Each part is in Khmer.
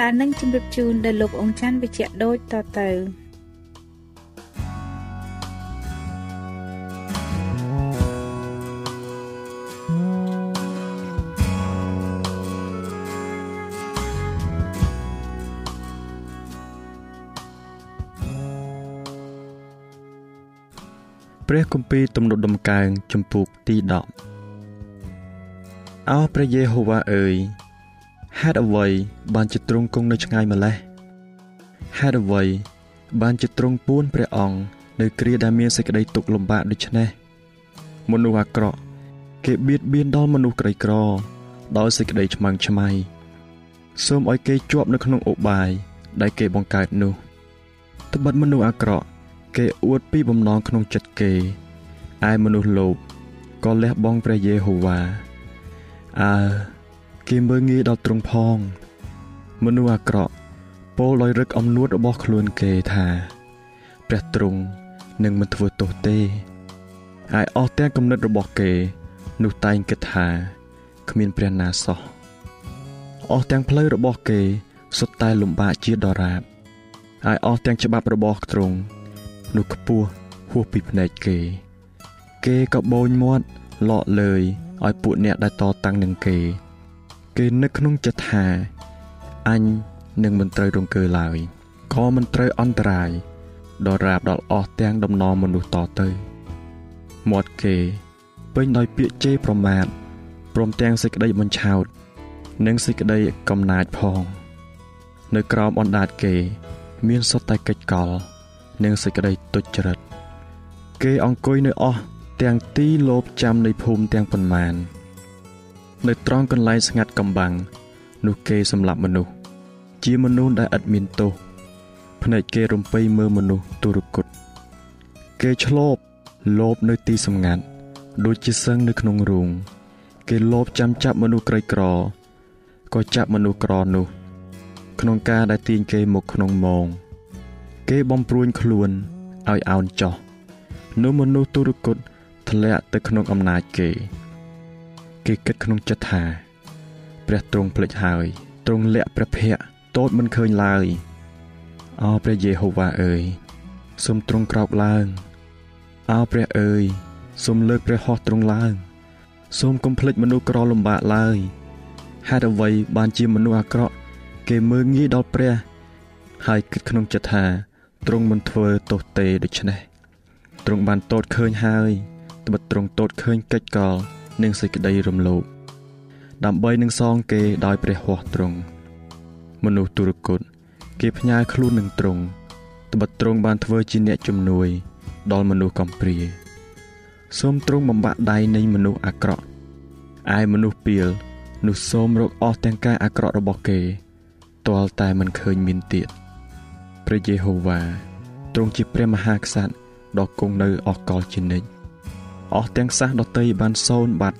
ដែលនឹងជម្រាបជូនដល់លោកអង្គច័ន្ទវិជ្ជៈដូចតទៅព្រះគម្ពីរទំនុកដំកើងចំពុកទី10អោព្រះយេហូវ៉ាអើយ ហេតុអ្វីបានជាទ្រង់គង់នៅឆ្ងាយម្ល៉េះហេតុអ្វីបានជាទ្រង់ពួនព្រះអង្គនៅគ្រាដែលមានសេចក្តីទុក្ខលំបាកដូច្នេះមនុស្សអាក្រក់គេបៀតបៀនដល់មនុស្សក្រីក្រ ដោយសេចក្តីឆ្មាំងឆ្មៃសូមឲ្យគេជាប់នៅក្នុងឧបាយដែលគេបង្កើតនោះត្បិតមនុស្សអាក្រក់គេអួតពីបំណងក្នុងចិត្តគេឯមនុស្សលោភក៏លះបង់ព្រះយេហូវ៉ាអើ គេមើងងាយដល់ទ្រង់ផង មនុស្សអាក្រក់ពោលដោយរឹកអំនួតរបស់ខ្លួនគេថាព្រះទ្រង់នឹងមិនធ្វើទោសទេហើយអស់ទាំងគំនិតរបស់គេ នោះតែងគិតថាគ្មានព្រះណាសោះអស់ទាំងផ្លូវរបស់គេសុទ្ធតែលំបាកជាដរាបហើយអស់ទាំងច្បាប់របស់ទ្រង់នោះខ្ពស់ហួសពីភ្នែកគេ គេក៏បូនមាត់លក់លើយឲ្យពួកអ្នកដែលតតាំងនឹងគេ គេនឹកក្នុងចិត្តថាអញនឹងមិនត្រូវរង្គើឡើយក៏មិនត្រូវអន្តរាយដល់រាបដល់អស់ទាំងដំណរមនុស្សតទៅមាត់គេពេញដោយពាក្យជេរប្រមាថព្រមទាំងសេចក្តីបញ្ឆោត និងសេចក្តីកំណាចផង នៅក្រោមអណ្ដាតគេ មានសុទ្ធតែកិច្ចកល និងសេចក្តីទុច្ចរិតគេអង្គុយនៅអស់ទាំងទីលោបចាំនៃភូមិទាំងប៉ុន្មាន នៅត្រង់កន្លែងស្ងាត់កំបាំងនោះគេសម្លាប់មនុស្សជាមនុស្សដែលឥតមានទោសភ្នែកគេរំពៃមើលមនុស្សទុរគតគេឆ្លប់លោបនៅទីសម្ងាត់ដូចជាសឹងនៅក្នុងរូងគេលោបចាំចាប់មនុស្សក្រីក្រក៏ចាប់មនុស្សក្រនោះ ក្នុងការដែលទាញគេមកក្នុងមងគេបំព្រួញខ្លួនឲ្យអោនចោះនោះមនុស្សទុរគតធ្លាក់ទៅក្នុងអំណាចគេ គេគិតក្នុងចិត្តថាព្រះទ្រង់ភ្លេចហើយទ្រង់លាក់ព្រះភ័ក្រតូចមិនឃើញឡើយអោព្រះយេហូវ៉ាអើយសូមទ្រង់ក្រោកឡើងអោព្រះអើយសូមលើកព្រះហស្ថទ្រង់ឡើងសូមកុំភ្លេចមនុស្សក្រលំបាកឡើយហេតុអ្វីបានជាមនុស្សអាក្រក់គេមើងងាយដល់ព្រះ ហើយគិតក្នុងចិត្តថាទ្រង់មិនធ្វើទោសទេដូច្នេះទ្រង់បានតតឃើញហើយត្បិតទ្រង់តតឃើញកិច្ចកល និងសេចក្តីរំលោភដើម្បីនឹងសងគេដោយព្រះហស្ថទ្រង់មនុស្សទុរគតគេផ្ញើខ្លួននឹងទ្រង់ត្បិតទ្រង់បានធ្វើជាអ្នកជំនួយ ដល់មនុស្សកំព្រាសូមទ្រង់បំបាក់ដៃនៃមនុស្សអាក្រក់ឯមនុស្សពីលនោះសូមរកអស់ទាំងកាយអាក្រក់របស់គេទាល់តែមិនឃើញមានទៀតព្រះយេហូវ៉ាទ្រង់ជាព្រះមហាក្សត្រដ៏គង់នៅអកលជានិច្ច អស់ទាំងសាសដតីបានសូន្យបាត់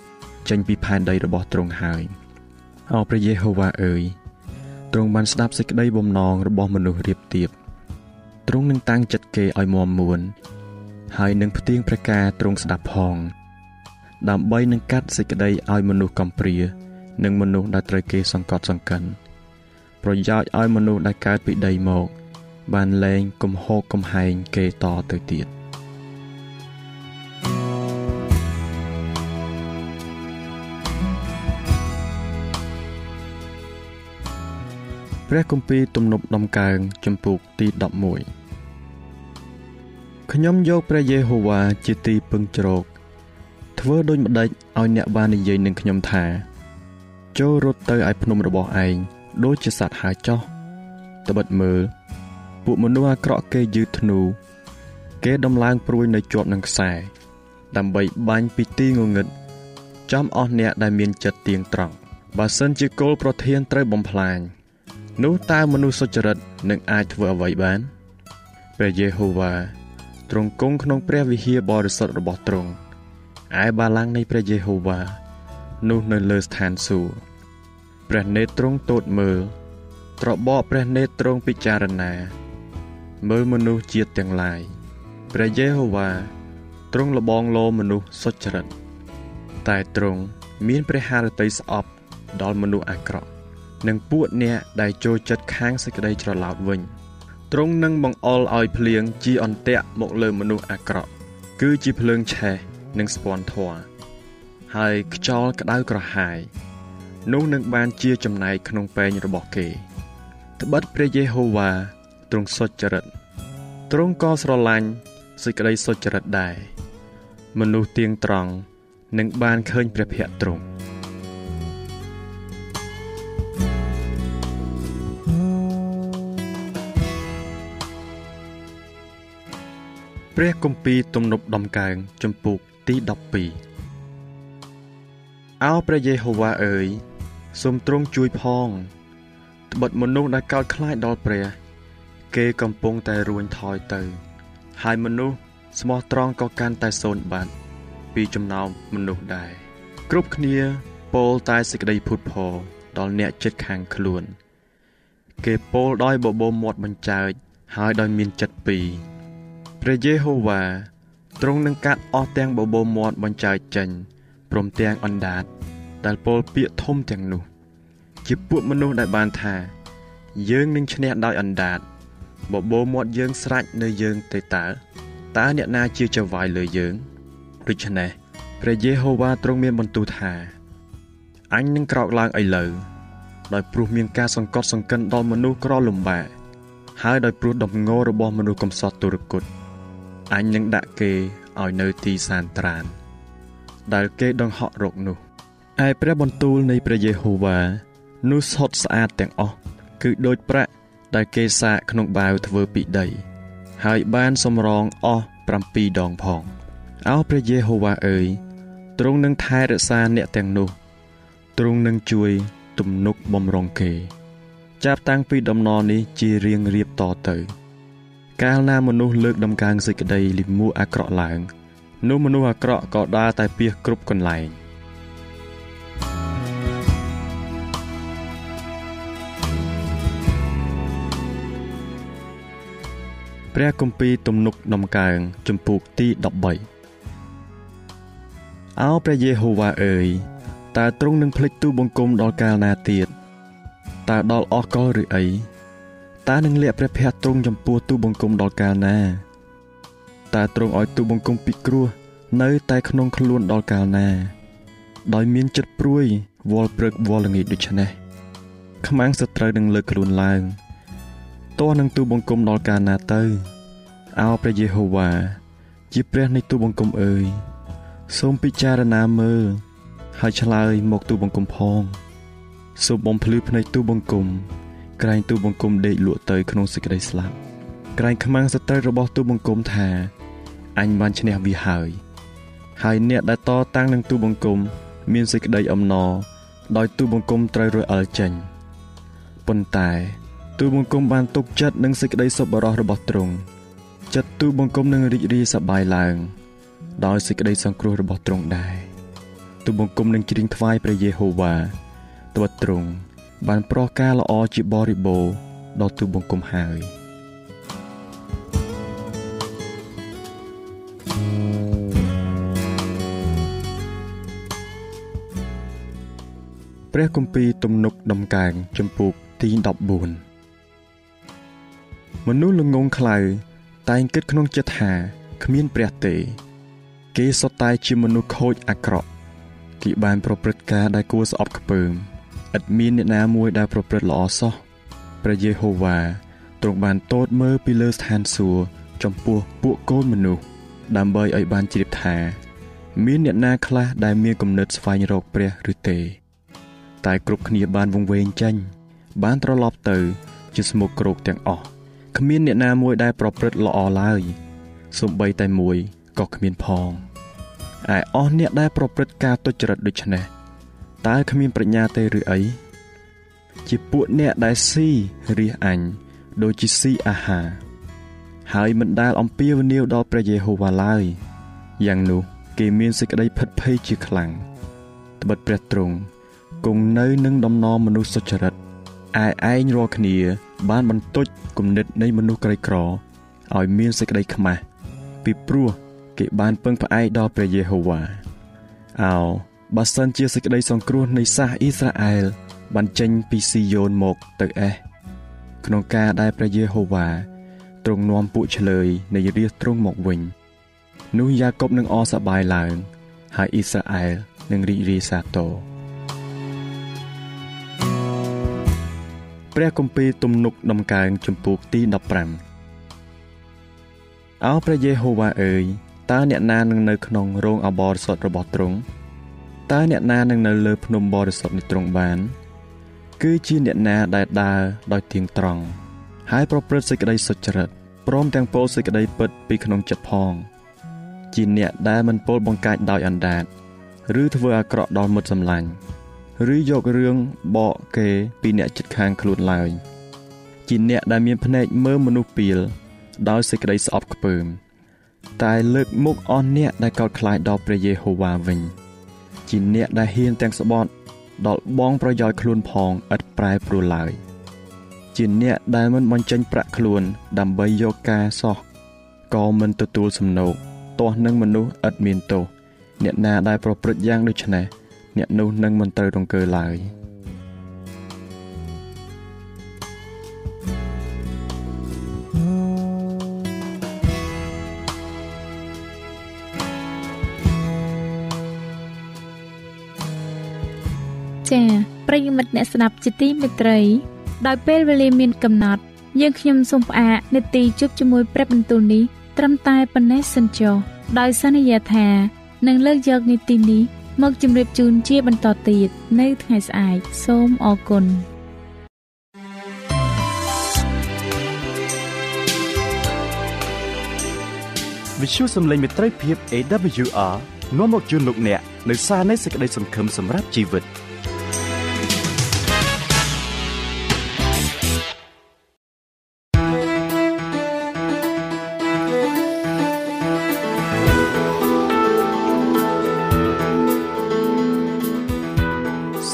ចេញពីផែនដីរបស់ទ្រង់ហើយអោព្រះយេហូវ៉ាអើយទ្រង់បានស្ដាប់សេចក្តីបំណងរបស់មនុស្សរៀបទៀបទ្រង់នឹងតាំងចិត្តគេឲ្យមាំមួន ហើយនឹងផ្ទៀងប្រការទ្រង់ស្ដាប់ផង ដើម្បីនឹងកាត់សេចក្តីឲ្យមនុស្សកំព្រា និងមនុស្សដែលត្រូវគេសង្កត់សង្កិនប្រយោជន៍ឲ្យមនុស្សដែលកើតពីដីមក បានលែងកំហកកំហែងគេតទៅទៀត ព្រះគម្ពីរទំនប់ដំកើងចំពុកទី11ខ្ញុំយកព្រះយេហូវ៉ាជាទីពឹងជ្រកធ្វើដូចម្ដេចឲ្យអ្នកបាននិយាយនឹងខ្ញុំថា ចូលរត់ទៅឯភ្នំរបស់ឯងដូចជាសត្វហើចោះត្បិតមើលពួកមនុស្សអាក្រក់គេយឺតធ្នូគេដំឡើងព្រួយនៅជាប់នឹងខ្សែដើម្បីបាញ់ពីទីងងឹតចំអស់អ្នកដែលមានចិត្តទៀងត្រង់បើសិនជាគោលប្រធានត្រូវបំផ្លាញ នោះតើមនុស្សសុចរិតនឹងអាចធ្វើអ្វីបានព្រះយេហូវ៉ាទ្រង់គង់ក្នុងព្រះវិហារបរិសុទ្ធរបស់ទ្រង់ឯបាឡាំងនៃព្រះយេហូវ៉ានោះនៅលើស្ថានសួគ៌ព្រះនេត្រទ្រង់ទតមើលត្របកព្រះនេត្រទ្រង់ពិចារណា មើលមនុស្សជាតិទាំងឡាយព្រះយេហូវ៉ាទ្រង់លបងលោមនុស្សសុចរិតតែទ្រង់មានព្រះハរតីស្អប់ដល់មនុស្សអាក្រក់ និងពួកអ្នកដែលចូលចិត្តខាងសេចក្តីច្រឡោតវិញទ្រង់នឹងបង្អុលឲ្យភ្លៀងជាអន្ទាក់មកលើមនុស្សអាក្រក់គឺជាភ្លើងឆេះនិងស្ពាន់ធွာហើយខ្យល់ក្តៅក្រហាយនោះនឹងបានជាចំណែកក្នុងពែងរបស់គេត្បិតព្រះយេហូវ៉ាទ្រង់សុចរិតទ្រង់ក៏ស្រឡាញ់សេចក្តីសុចរិតដែរមនុស្សទៀងត្រង់នឹងបានឃើញព្រះភ័ក្ត្រទ្រង់ ព្រះគម្ពីរទំនប់ដំកើងចំពុកទី12អោព្រះយេហូវ៉ាអើយសូមទ្រង់ជួយផងត្បិតមនុស្សដែលកោតខ្លាចដល់ព្រះ គេកំពុងតែរួញថយទៅ ហើយមនុស្សស្មោះត្រង់ក៏កាន់តែសូន្យបាត់ពីចំណោមមនុស្សដែរគ្រប់គ្នាពោលតែសេចក្តីភូតភរដល់អ្នកចិត្តខាងខ្លួន គេពោលដោយបបោមាត់បញ្ចើចហើយដោយមានចិត្តពីរ ព្រះយេហូវ៉ាទ្រង់នឹងកាត់អស់ទាំងបបោមាត់បញ្ចើចចេញព្រមទាំងអណ្ដាតដែលពោលពាក្យធំទាំងនោះ ជាពួកមនុស្សដែលបានថា យើងនឹងឈ្នះដោយអណ្ដាតបបោមាត់យើងស្រាច់នៅយើងទេតើតើអ្នកណាជាចៅវាយលើយើងដូច្នេះព្រះយេហូវ៉ាទ្រង់មានបន្ទូលថាអញនឹងក្រោកឡើងឥឡូវដោយព្រោះមានការសង្កត់សង្កិនដល់មនុស្សក្រលំបាកហើយដោយព្រោះដំងរបស់មនុស្សកំសត់ទុរគត អញនឹងដាក់គេឲ្យនៅទីសានត្រាន ដែលគេដង្ហក់រកនោះឯព្រះបន្ទូលនៃព្រះយេហូវ៉ានោះសុទ្ធស្អាតទាំងអស់គឺដូចប្រាក់ដែលគេសាកក្នុងបាវធ្វើពីដី ហើយបានសម្រងអស់7ដងផងអោព្រះយេហូវ៉ាអើយទ្រង់នឹងថែរក្សាអ្នកទាំងនោះទ្រង់នឹងជួយទំនុកបំរុងគេ ចាប់តាំងពីដំណរនេះជារៀងរៀបតទៅ កាលណាមនុស្សលើកដំកើងសេចក្តីលិមួអាក្រក់ឡើងនោះមនុស្សអាក្រក់ក៏ដើរតែពៀសគ្រប់កន្លែងព្រះគម្ពីរទំនុកដំកើងចំពូកទី13អោព្រះយេហូវ៉ាអើយតើទ្រង់នឹងភ្លេចទូបង្គំដល់កាលណាទៀតតើដល់អស់កលឬអី តើនឹងលាក់ព្រះភ័ក្ត្រទ្រង់ចំពោះទូបង្គំដល់កាលណាតើទ្រង់ឲ្យទូបង្គំពិគ្រោះនៅតែក្នុងខ្លួនដល់កាលណា ដោយមានចិត្តព្រួយវល់ព្រឹកវល់ល្ងាចដូច្នេះខ្មាំងសត្រូវនឹងលើកខ្លួនឡើងតោះនឹងទូបង្គំដល់កាលណាទៅអោព្រះយេហូវ៉ាជាព្រះនៃទូបង្គំអើយសូមពិចារណាមើលហើយឆ្លើយមកទូបង្គំផងសូមបំភ្លឺភ្នែកទូបង្គំ ក្រែងទូបង្គំដេកលក់ទៅក្នុងសេចក្តីស្លាប់ក្រែងខ្មាំងសត្រូវរបស់ទូបង្គំថាអញបានឈ្នះវាហើយហើយអ្នកដែលតតាំងនឹងទូបង្គំ មានសេចក្តីអំណរដោយទូបង្គំត្រូវរអិលចេញប៉ុន្តែ ទូបង្គំបានទុកចិត្តនឹងសេចក្តីសប្បុរសរបស់ទ្រង់ចិត្តទូបង្គំនឹងរីករាយសប្បាយឡើង ដោយសេចក្តីសង្គ្រោះរបស់ទ្រង់ដែរទូបង្គំនឹងច្រៀងថ្វាយព្រះយេហូវ៉ាត្បិតទ្រង់ បានប្រោះការល្អជាបរិបូរដល់ទូបង្គំហើយព្រះគម្ពីរទំនុកដំកើងចំពោះទី14មនុស្សល្ងងខ្លៅតែងគិតក្នុងចិត្តថាគ្មានព្រះទេ គេសុទ្ធតែជាមនុស្សខូចអាក្រក់គេបានប្រព្រឹត្តការដែលគួរស្អប់ខ្ពើម ឥតមានអ្នកណាមួយដែលប្រព្រឹត្តល្អសោះព្រះយេហូវ៉ាទ្រង់បានទតមើលពីលើស្ថានសួគ៌ចំពោះពួកកូនមនុស្សដើម្បីឲ្យបានជ្រាបថា មានអ្នកណាខ្លះដែលមានគំនិតស្វែងរកព្រះឬទេ តែគ្រប់គ្នាបានវង្វេងចេញបានត្រឡប់ទៅ ជាស្មុគគ្រោកទាំងអស់គ្មានអ្នកណាមួយដែលប្រព្រឹត្តល្អឡើយសំបីតែមួយក៏គ្មានផងឯអស់អ្នកដែលប្រព្រឹត្តការទុច្ចរិតដូចនេះ តើគ្មានប្រាជ្ញាទេឬអីជាពួកអ្នកដែលស៊ីរះអញដូចជាស៊ីអាហារហើយមិនដែលអំពាវនាវដល់ព្រះយេហូវ៉ាឡើយយ៉ាងនោះគេមានសេចក្តីភិតភ័យជាខ្លាំងត្បិតព្រះទ្រង់គង់នៅនឹងដំណរមនុស្សសុចរិតឯឯងរាល់គ្នា បានបន្ទុចគំនិតនៃមនុស្សក្រីក្រឲ្យមានសេចក្តីខ្មាស់ពីព្រោះគេបានពឹងផ្អែកដល់ព្រះយេហូវ៉ាអោ បើសិនជាសេចក្តីសង្គ្រោះនៃសាសអ៊ីស្រាអែលបានចេញពីស៊ីយ៉ូនមកទៅអេសក្នុងការដែលព្រះយេហូវ៉ាទ្រង់នាំពួកឆ្លើយនៃរាជទ្រង់មកវិញនោះយ៉ាកុបនឹងអសប្បាយឡើង ហើយអ៊ីស្រាអែលនឹងរីករាយសាទរព្រះគម្ពីរទំនុកដំកើងចំពោះទី15អោព្រះយេហូវ៉ាអើយតើអ្នកណានឹងនៅក្នុងរោងអបរិសុទ្ធរបស់ទ្រង់ តើអ្នកណានឹងនៅលើភ្នំបរិសុទ្ធនៃទ្រង់បាន គឺជាអ្នកណាដែលដើរដោយទៀងត្រង់ហើយប្រព្រឹត្តសេចក្តីសុចរិតព្រមទាំងពោលសេចក្តីពិតពីក្នុងចិត្តផង ជាអ្នកដែលមិនពោលបង្កាច់ដោយអណ្ដាត ឬធ្វើអាក្រក់ដល់មិត្តសម្លាញ់ឬយករឿងបកគេពីអ្នកចិត្តខាងខ្លួនឡើយជាអ្នកដែលមានភ្នែកមើលមនុស្សពីលដោយសេចក្តីស្អប់ខ្ពើមតែលើកមុខអស់អ្នកដែលកោតខ្លាចដល់ព្រះយេហូវ៉ាវិញ ជាអ្នកដែលហ៊ានទាំងស្បត់ដល់បងប្រយោជន៍ខ្លួនផងឥតប្រែប្រួលឡើយជាអ្នកដែលមិនបញ្ចេញប្រាក់ខ្លួន ដើម្បីយកការសោះក៏មិនទទួលសំណោកទាស់នឹងមនុស្សឥតមានទោសអ្នកណាដែលប្រព្រឹត្តយ៉ាងដូចនេះអ្នកនោះនឹងមិនត្រូវរង្គើឡើយ។ មិត្តអ្នកស្ដាប់ជាទីមេត្រី ដោយពេលវេលាមានកំណត់ យើងខ្ញុំសូមផ្អាកនាទីជប់ជាមួយព្រឹបបន្ទូលនេះត្រឹមតែប៉ុណ្ណេះសិនចុះដោយសន្យាថានឹងលើកយកនាទីនេះមកជម្រាបជូនជាបន្តទៀតនៅថ្ងៃស្អែកសូមអរគុណវិទ្យុសំឡេងមេត្រីភាព AWR នាំមកជូនលោកអ្នកនៅសារនៃសេចក្តីសង្ឃឹមសម្រាប់ជីវិត។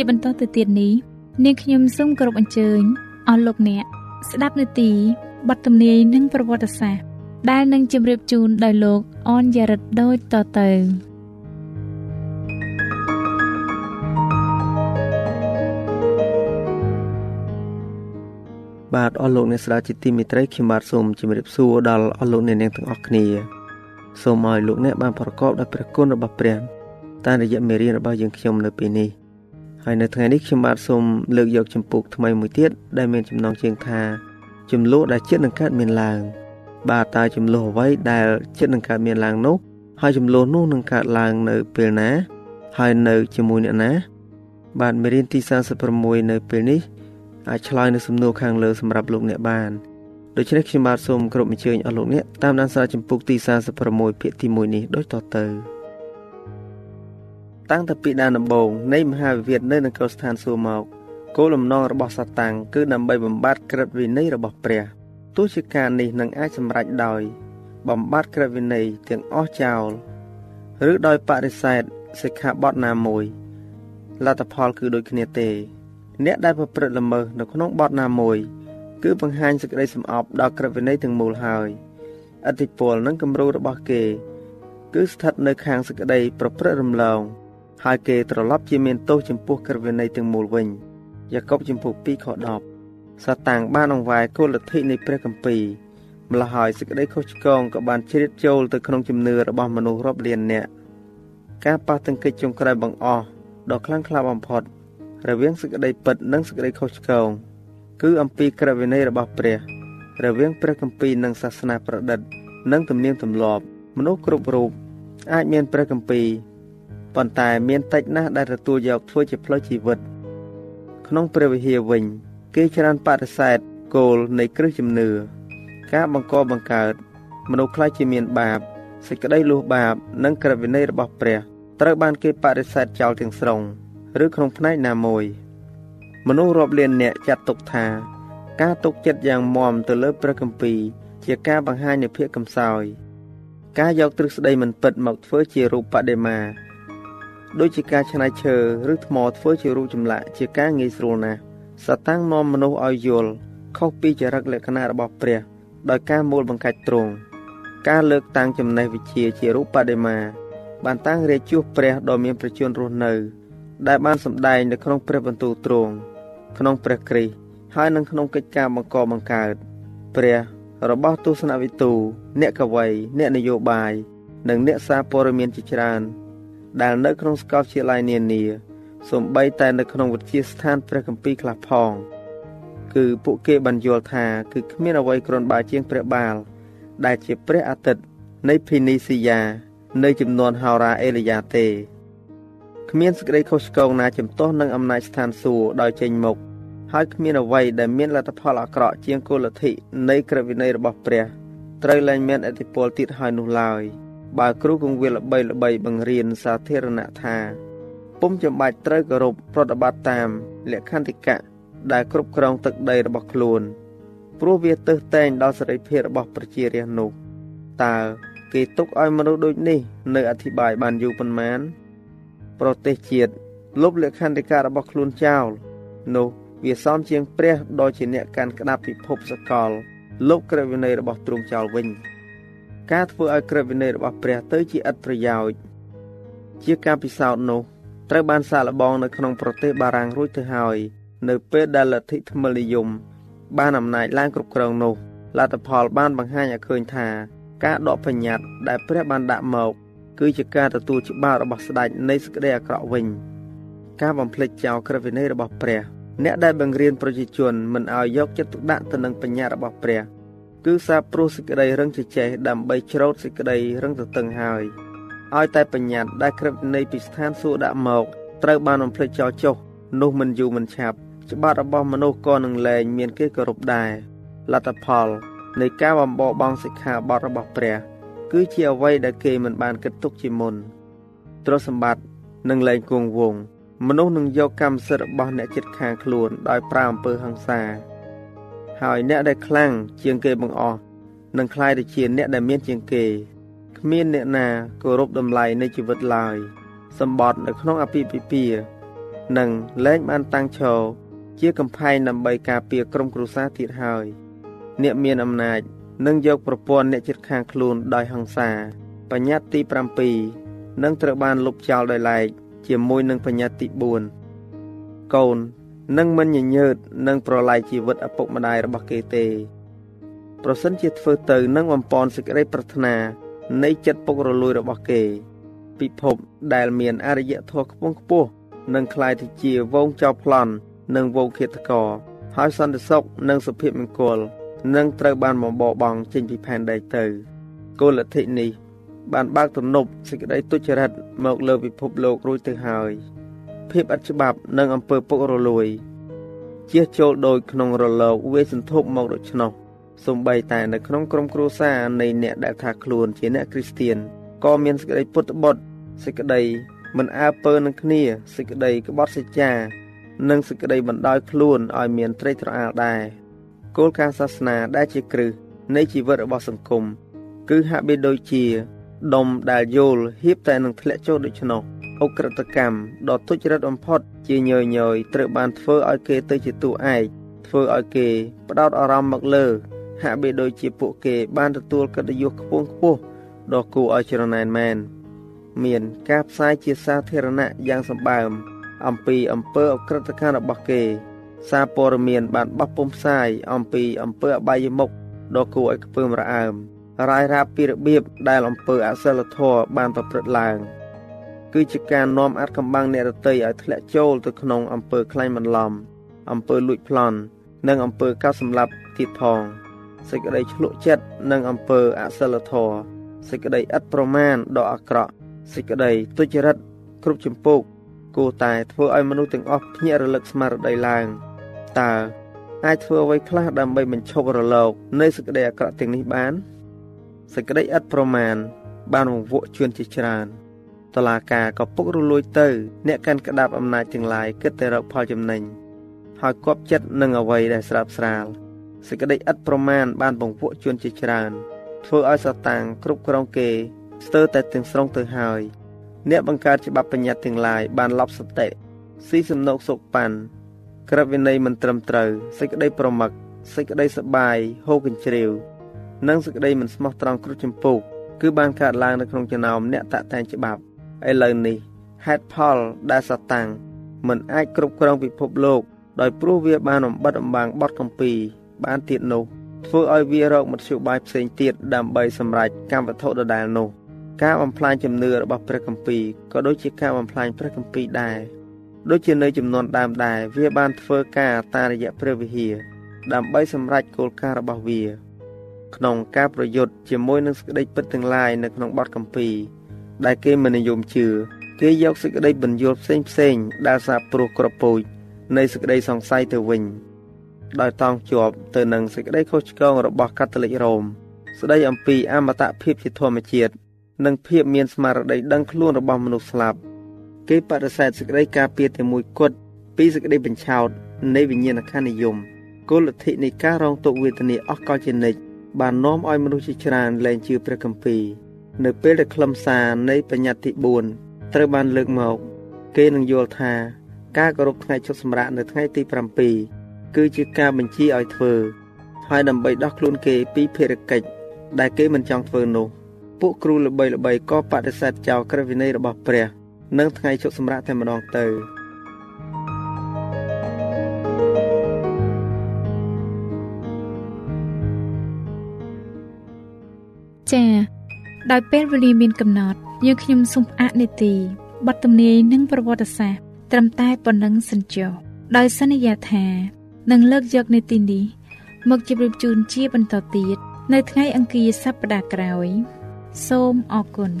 ជាបន្តទៅទៀតនេះនាងខ្ញុំសូមគោរពអញ្ជើញអស់លោកអ្នកស្ដាប់នាទីបទទំនាយនិងប្រវត្តិសាស្ត្រដែលនឹងជម្រាបជូនដោយលោកអនយ៉ារិតដូចតទៅបាទអស់លោកអ្នកស្ដាប់ជាទីមេត្រីខ្ញុំបាទសូមជម្រាបសួរដល់អស់លោកអ្នកនាងទាំងអស់គ្នាសូមឲ្យលោកអ្នកបានប្រកបដោយព្រះគុណរបស់ព្រះតាមរយៈមេរៀនរបស់យើងខ្ញុំនៅពេលនេះ ហើយនៅថ្ងៃនេះខ្ញុំបាទសូមលើកយកចម្ពោះថ្មីមួយទៀតដែលមានចំណងជើងថាចំនួនដែលចិត្តនឹងកើតមានឡើង បាទតើចំនួនអ្វីដែលចិត្តនឹងកើតមានឡើងនោះហើយចំនួននោះនឹងកើតឡើងនៅពេលណា ហើយនៅជាមួយអ្នកណា បាទមេរៀនទី46នៅពេលនេះអាចឆ្លើយនៅសំណួរខាងលើសម្រាប់លោកអ្នកបានដូច្នេះខ្ញុំបាទសូមគោរពអញ្ជើញអស់លោកអ្នកតាមដានសារចម្ពោះទី46ភាគទី1នេះដូចតទៅ តាំងតពីដើមដំបូងនៃមហាវិវាទនៅនគរស្ថានសួគ៌មកគោលបំណងរបស់សាតាំងគឺដើម្បីបំបត្តិក្រឹតវិន័យរបស់ព្រះទោះជាការនេះនឹងអាចសម្រេចដោយ បំបត្តិក្រឹតវិន័យទាំងអស់ចោលឬដោយបរិសេធសិក្ខាបទណាមួយលទ្ធផលគឺដូចគ្នាទេ អ្នកដែលប្រព្រឹត្តល្មើសនៅក្នុងបទណាមួយ គឺបង្ហាញសេចក្តីសម្អប់ដល់ក្រឹតវិន័យទាំងមូលហើយអតិពលនិងគំរូរបស់គេ គឺស្ថិតនៅខាងសេចក្តីប្រព្រឹត្តរំលង ហើយគេត្រឡប់ជាមានទោសចំពោះក្រឹតវិន័យទាំងមូលវិញយ៉ាកុបចំពោះ2ខ10សាតាំងបានអង្វែគោលលទ្ធិនៃព្រះគម្ពីរម្ល៉េះហើយសេចក្តីខុសឆ្គងក៏បានជ្រៀតចូលទៅក្នុងជំនឿរបស់មនុស្សរាប់លាននាក់ការប៉ះទង្គិចចុងក្រោយបង្អស់ដ៏ខ្លាំងក្លាបំផុត រវាងសេចក្តីពិតនិងសេចក្តីខុសឆ្គងគឺអំពីក្រឹតវិន័យរបស់ព្រះ រវាងព្រះគម្ពីរនិងសាសនាប្រឌិត និងទំនៀមទម្លាប់មនុស្សគ្រប់រូបអាចមានព្រះគម្ពីរ ប៉ុន្តែមានតិចណាស់ដែលទទួលយកធ្វើជាផ្លូវជីវិត ក្នុងព្រះវិហារវិញ គេច្រើនបដិសេធគោលនៃគ្រឹះជំនឿការបង្កបង្កើតមនុស្សខ្លះជាមានបាបសេចក្តីលួសបាប និងក្រឹតវិន័យរបស់ព្រះត្រូវបានគេបដិសេធចោលទាំងស្រុងឬក្នុងផ្នែកណាមួយមនុស្សរាប់លានអ្នកចាត់ទុកថា ការទុកចិត្តយ៉ាងមាំទៅលើព្រះគម្ពីរជាការបង្ហាញនៃភាពកំសោយ ការយកទ្រឹស្ដីមិនពិតមកធ្វើជារូបបដិមា ដូចជាការច្នៃឈើឬថ្មធ្វើជារូបចម្លាក់ជាការងាយស្រួលណាស់សតាំងនាំមនុស្សឲ្យយល់ខុសពីចរិតលក្ខណៈរបស់ព្រះ ដោយការមូលបង្កាច់ទ្រង់ការលើកតាំងចំណេះវិជ្ជាជារូបបដិមា បានតាំងរាជជួសព្រះដ៏មានប្រជញ្ញរស់នៅ ដែលបានសម្ដែងនៅក្នុងព្រះបន្ទូលទ្រង់ក្នុងព្រះគ្រីស្ទហើយនិងក្នុងកិច្ចការបង្កបង្កើតព្រះរបស់ទស្សនវិទូអ្នកកវីអ្នកនយោបាយនិងអ្នកសារព័ត៌មានជាច្រើន ដែលនៅក្នុងសាកលវិទ្យាល័យនានាសូម្បីតែនៅក្នុងវិទ្យាស្ថានព្រះគម្ពីរខ្លះផង គឺពួកគេបានយល់ថាគឺគ្មានអ្វីគ្រាន់បើជាងព្រះបាល ដែលជាព្រះអាទិត្យនៃភីនីស៊ីយ៉ានៅចំនួនហោរាអេលីយ៉ាទេគ្មានសេចក្តីខុសឆ្គងណាចំទាស់នឹងអំណាចស្ថានសួគ៌ដោយចេញមុខហើយគ្មានអ្វីដែលមានលទ្ធផលអាក្រក់ជាងគោលលទ្ធិនៃក្រឹតវិន័យរបស់ព្រះ ត្រូវលែងមានអធិពលទៀតហើយនោះឡើយ។ បើគ្រូគង្វាលល្បីល្បីបង្រៀនសាធារណៈថាពុំចាំបាច់ត្រូវគោរពប្រតិបត្តិតាមលក្ខន្តិកៈដែលគ្រប់គ្រងទឹកដីរបស់ខ្លួន ព្រោះវាទើសតែងដល់សេរីភាពរបស់ប្រជារាស្ត្រនោះតើគេទុកឲ្យមនុស្សដូចនេះនៅអធិប្បាយបានយូរប៉ុន្មាន ប្រទេសជាតិលុបលក្ខន្តិកៈរបស់ខ្លួនចោលនោះវាសមជាងព្រះដ៏ជាអ្នកកាន់ក្តាប់ពិភពសកលលុបក្រឹតវិន័យរបស់ទ្រង់ចោលវិញ។ ការធ្វើឲ្យក្រឹតវិន័យរបស់ព្រះទៅជាឥតប្រយោជន៍ជាការពិសោធន៍នោះត្រូវបានសាកល្បងនៅក្នុងប្រទេសបារាំងរួចទៅហើយ នៅពេលដែលលទ្ធិថ្មិលនិយមបានអំណាចឡើងគ្រប់គ្រងនោះលទ្ធផលបានបង្ហាញឲ្យឃើញថាការដកបញ្ញត្តិដែលព្រះបានដាក់មកគឺជាការទទួលច្បាប់របស់ស្ដេចនៃសេចក្តីអាក្រក់វិញ ការបំភ្លេចចោលក្រឹតវិន័យរបស់ព្រះ អ្នកដែលបង្រៀនប្រជាជនមិនឲ្យយកចិត្តទុកដាក់ទៅនឹងបញ្ញត្តិរបស់ព្រះ គឺសារព្រោះសេចក្តីរឹងជជែកដើម្បីច្រូតសេចក្តីរឹងទទឹងហើយឲ្យតែបញ្ញត្តិដែលក្រឹបនៃពីស្ថានសួគ៌ដាក់មកត្រូវបានបំភ្លេចចោលចុះនោះមិនយូរមិនឆាប់ច្បាប់របស់មនុស្សក៏នឹងលែងមានគេគោរពដែរលទ្ធផលនៃការបំបោបងសិក្ខាបទរបស់ព្រះ គឺជាអ្វីដែលគេមិនបានគិតទុកជាមុនទ្រព្យសម្បត្តិនឹងលែងគង់វង្សមនុស្សនឹងយកកម្មសិទ្ធិរបស់អ្នកចិត្តខាងខ្លួនដោយប្រើអំពើហិង្សា ហើយអ្នកដែលខ្លាំងជាងគេបង្អស់នឹងคล้ายទៅជាអ្នកដែលមានជាងគេគ្មានអ្នកណាគោរពតម្លៃនៃជីវិតឡើយសម្បត្តិនៅក្នុងអភិភិភានឹងលែងបានតាំងឈរជាកំផែងដើម្បីការពារក្រុមគ្រួសារទៀតហើយអ្នកមានអំណាចនឹងយកប្រព័ន្ធអ្នកចិត្តខាងខ្លួនដោយហិង្សាបញ្ញត្តិទី7នឹងត្រូវបានលុបចោលដោយឡែកជាមួយនឹងបញ្ញត្តិទី4កូន និងមិនញញើតនឹងប្រឡាយជីវិតឪពុកម្ដាយរបស់គេទេ ប្រសិនជាធ្វើទៅនឹងបំពន់សេចក្តីប្រាថ្នា នៃចិត្តពុករលួយរបស់គេ ពិភពដែលមានអរិយធម៌ខ្ពង់ខ្ពស់នឹងคล้ายទៅជាវងចោលប្លន់និងវងឃាតករហើយសន្តិសុខនិងសុភមង្គលនឹងត្រូវបានបំបបង់ចេញពីផែនដីទៅគោលលទ្ធិនេះ បានបើកទំនប់សេចក្តីទុច្ចរិតមកលើពិភពលោករួចទៅហើយ ភាពអត់ច្បាប់និងអំពើពុករលួយជះចូលដោយក្នុងរលកវាសន្ធប់មកដូច្នោះសំបីតែនៅក្នុងក្រុមគ្រួសារនៃអ្នកដែលថាខ្លួនជាអ្នកគ្រីស្ទៀនក៏មានសេចក្តីពុតបុត្រសេចក្តីមិនអើពើនឹងគ្នាសេចក្តីក្បត់សេចក្ដីនិងសេចក្តីបណ្ដោយខ្លួនឲ្យមានត្រេកត្រអាលដែរគោលការណ៍សាសនាដែលជាគ្រឹះនៃជីវិតរបស់សង្គមគឺហាក់បីដូចជាដុំដែលយល់ហៀបតែនឹងធ្លាក់ចូលដូច្នោះ អ ுக ្រិតកម្មដ៏ទុច្ចរិតបំផុត ជាញយញយត្រូវបានធ្វើឲ្យគេទៅជាតួឯកធ្វើឲ្យគេផ្ដោតអារម្មណ៍មកលើ ហាក់បីដូចជាពួកគេ បានទទួលកិត្តិយសខ្ពង់ខ្ពស់ដ៏គួរឲ្យច្រណែនមែនមានការផ្សាយជាសាធារណៈយ៉ាងសម្បើម អំពីអំពើអក្រិតកម្មរបស់គេ សារព័ត៌មានបានបោះពុម្ពផ្សាយអំពីអំពើអបាយមុខដ៏គួរឲ្យខ្ពើមរអើមរាយរាប់ពីរបៀបដែលអំពើអសិលធម៌បានប្រព្រឹត្តឡើង គឺជាការនាំអាចកំបាំងអ្នករតីឲ្យធ្លាក់ចូលទៅក្នុងអំពើក្លែងបន្លំអំពើលួចប្លន់និងអំពើកោតសម្លាប់ទៀតផងសេចក្តីឆ្លុកចិត្តនិងអំពើអសិលធម៌សេចក្តីឥតប្រមាណដ៏អាក្រក់សេចក្តីទុច្ចរិតគ្រប់ចម្ពោះគួរតែធ្វើឲ្យមនុស្សទាំងអស់ភ្ញាក់រលឹកស្មារតីឡើងតើអាចធ្វើអ្វីខ្លះដើម្បីបញ្ឈប់រលកនៃសេចក្តីអាក្រក់ទាំងនេះបានសេចក្តីឥតប្រមាណបានវង្វក់ជួនជាច្រើន តឡាការក៏ពុករលួយទៅ អ្នកកាន់ក្តាប់អំណាចទាំងឡាយគិតតែរកផលចំណេញហើយគប់ចិត្តនឹងអ្វីដែលស្រាប់ស្រាលសេចក្តីឥតប្រមាណបានបង្វក់ជួនជាច្រើនធ្វើឲ្យសតាំងគ្រប់គ្រងគេស្ទើរតែទាំងស្រុងទៅហើយអ្នកបង្កើតច្បាប់បញ្ញត្តិទាំងឡាយបានលប់សតិស៊ីសំណោកសុកប៉ាន់ក្រឹបវិន័យមិនត្រឹមត្រូវសេចក្តីប្រមឹកសេចក្តីសបាយហូរកញ្ជ្រៀវនិងសេចក្តីមិនស្មោះត្រង់គ្រប់ចម្ពោះគឺបានកើតឡើងនៅក្នុងចំណោមអ្នកតាក់តែងច្បាប់ ឥឡូវនេះហេតុផលដែលសតាំងមិនអាចគ្រប់គ្រងពិភពលោកដោយព្រោះវាបានអំបិតអំបាំងបត់កំពីបានទៀតនោះធ្វើឲ្យវារកមធ្យោបាយផ្សេងទៀតដើម្បីសម្រេចកម្មវត្ថុដដែលនោះការបំផ្លាញជំនឿរបស់ព្រះគម្ពីរក៏ដូចជាការបំផ្លាញព្រះគម្ពីរដែរដូចជានៅចំនួនដើមដែរវាបានធ្វើការតាមរយៈព្រះវិហារដើម្បីសម្រេចគោលការណ៍របស់វា ក្នុងការប្រយុទ្ធជាមួយនឹងសេចក្តីពិតទាំងឡាយនៅក្នុងបទគម្ពីរ ដែលគេមិននិយមជឿគេយកសេចក្តីបញ្យល់ផ្សេងផ្សេងដែលសាបព្រោះក្របពូជនៃសេចក្តីសង្ស័យទៅវិញដោយតង់ជាប់ទៅនឹងសេចក្តីខុសឆ្គងរបស់កាតូលិករ៉ូមស្ដីអំពីអមតៈភាពជាធម្មជាតិនិងភាពមានស្មារតីដឹងខ្លួនរបស់មនុស្សស្លាប់គេបដិសេធសេចក្តីការពារតែមួយគត់ពីសេចក្តីបញ្ឆោតនៃវិញ្ញាណក្ខន្ធនិយមគោលលទ្ធិនៃការរងទុក្ខវេទនាអស់កលជានិច្ចបាននាំឲ្យមនុស្សជាច្រើនលែងជឿព្រះគម្ពីរ នៅពេលដែលខ្លឹមសារនៃបញ្ញត្តិទី4ត្រូវបានលើកមក គេនឹងយល់ថា ការគោរពថ្ងៃឈប់សម្រាកនៅថ្ងៃទី7គឺជាការបញ្ជាឲ្យធ្វើ ហើយដើម្បីដោះខ្លួនគេពីភារកិច្ចដែលគេមិនចង់ធ្វើនោះពួកគ្រូល្បីល្បីក៏បដិសេធចោលក្រឹតវិន័យរបស់ព្រះនិងថ្ងៃជប់សម្រាប់តែម្ដងទៅចា៎ ដោយពេលវេលាមានកំណត់យើងខ្ញុំសូមផ្អាកនីតិបទទំនាយនិងប្រវត្តិសាស្ត្រត្រឹមតែប៉ុណ្ណឹងសិនចុះដោយសន្យាថានឹងលើកយកនីតិនេះមកជម្រាបជូនជាបន្តទៀតនៅថ្ងៃអង្គារសប្តាហ៍ក្រោយ សូមអរគុណ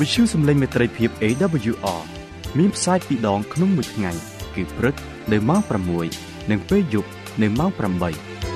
វិទ្យុសំឡេងមេត្រីភាព AWR មានផ្សាយពីរដងក្នុងមួយថ្ងៃ គឺព្រឹក នៅម៉ោង6និងពេលយប់នៅម៉ោង8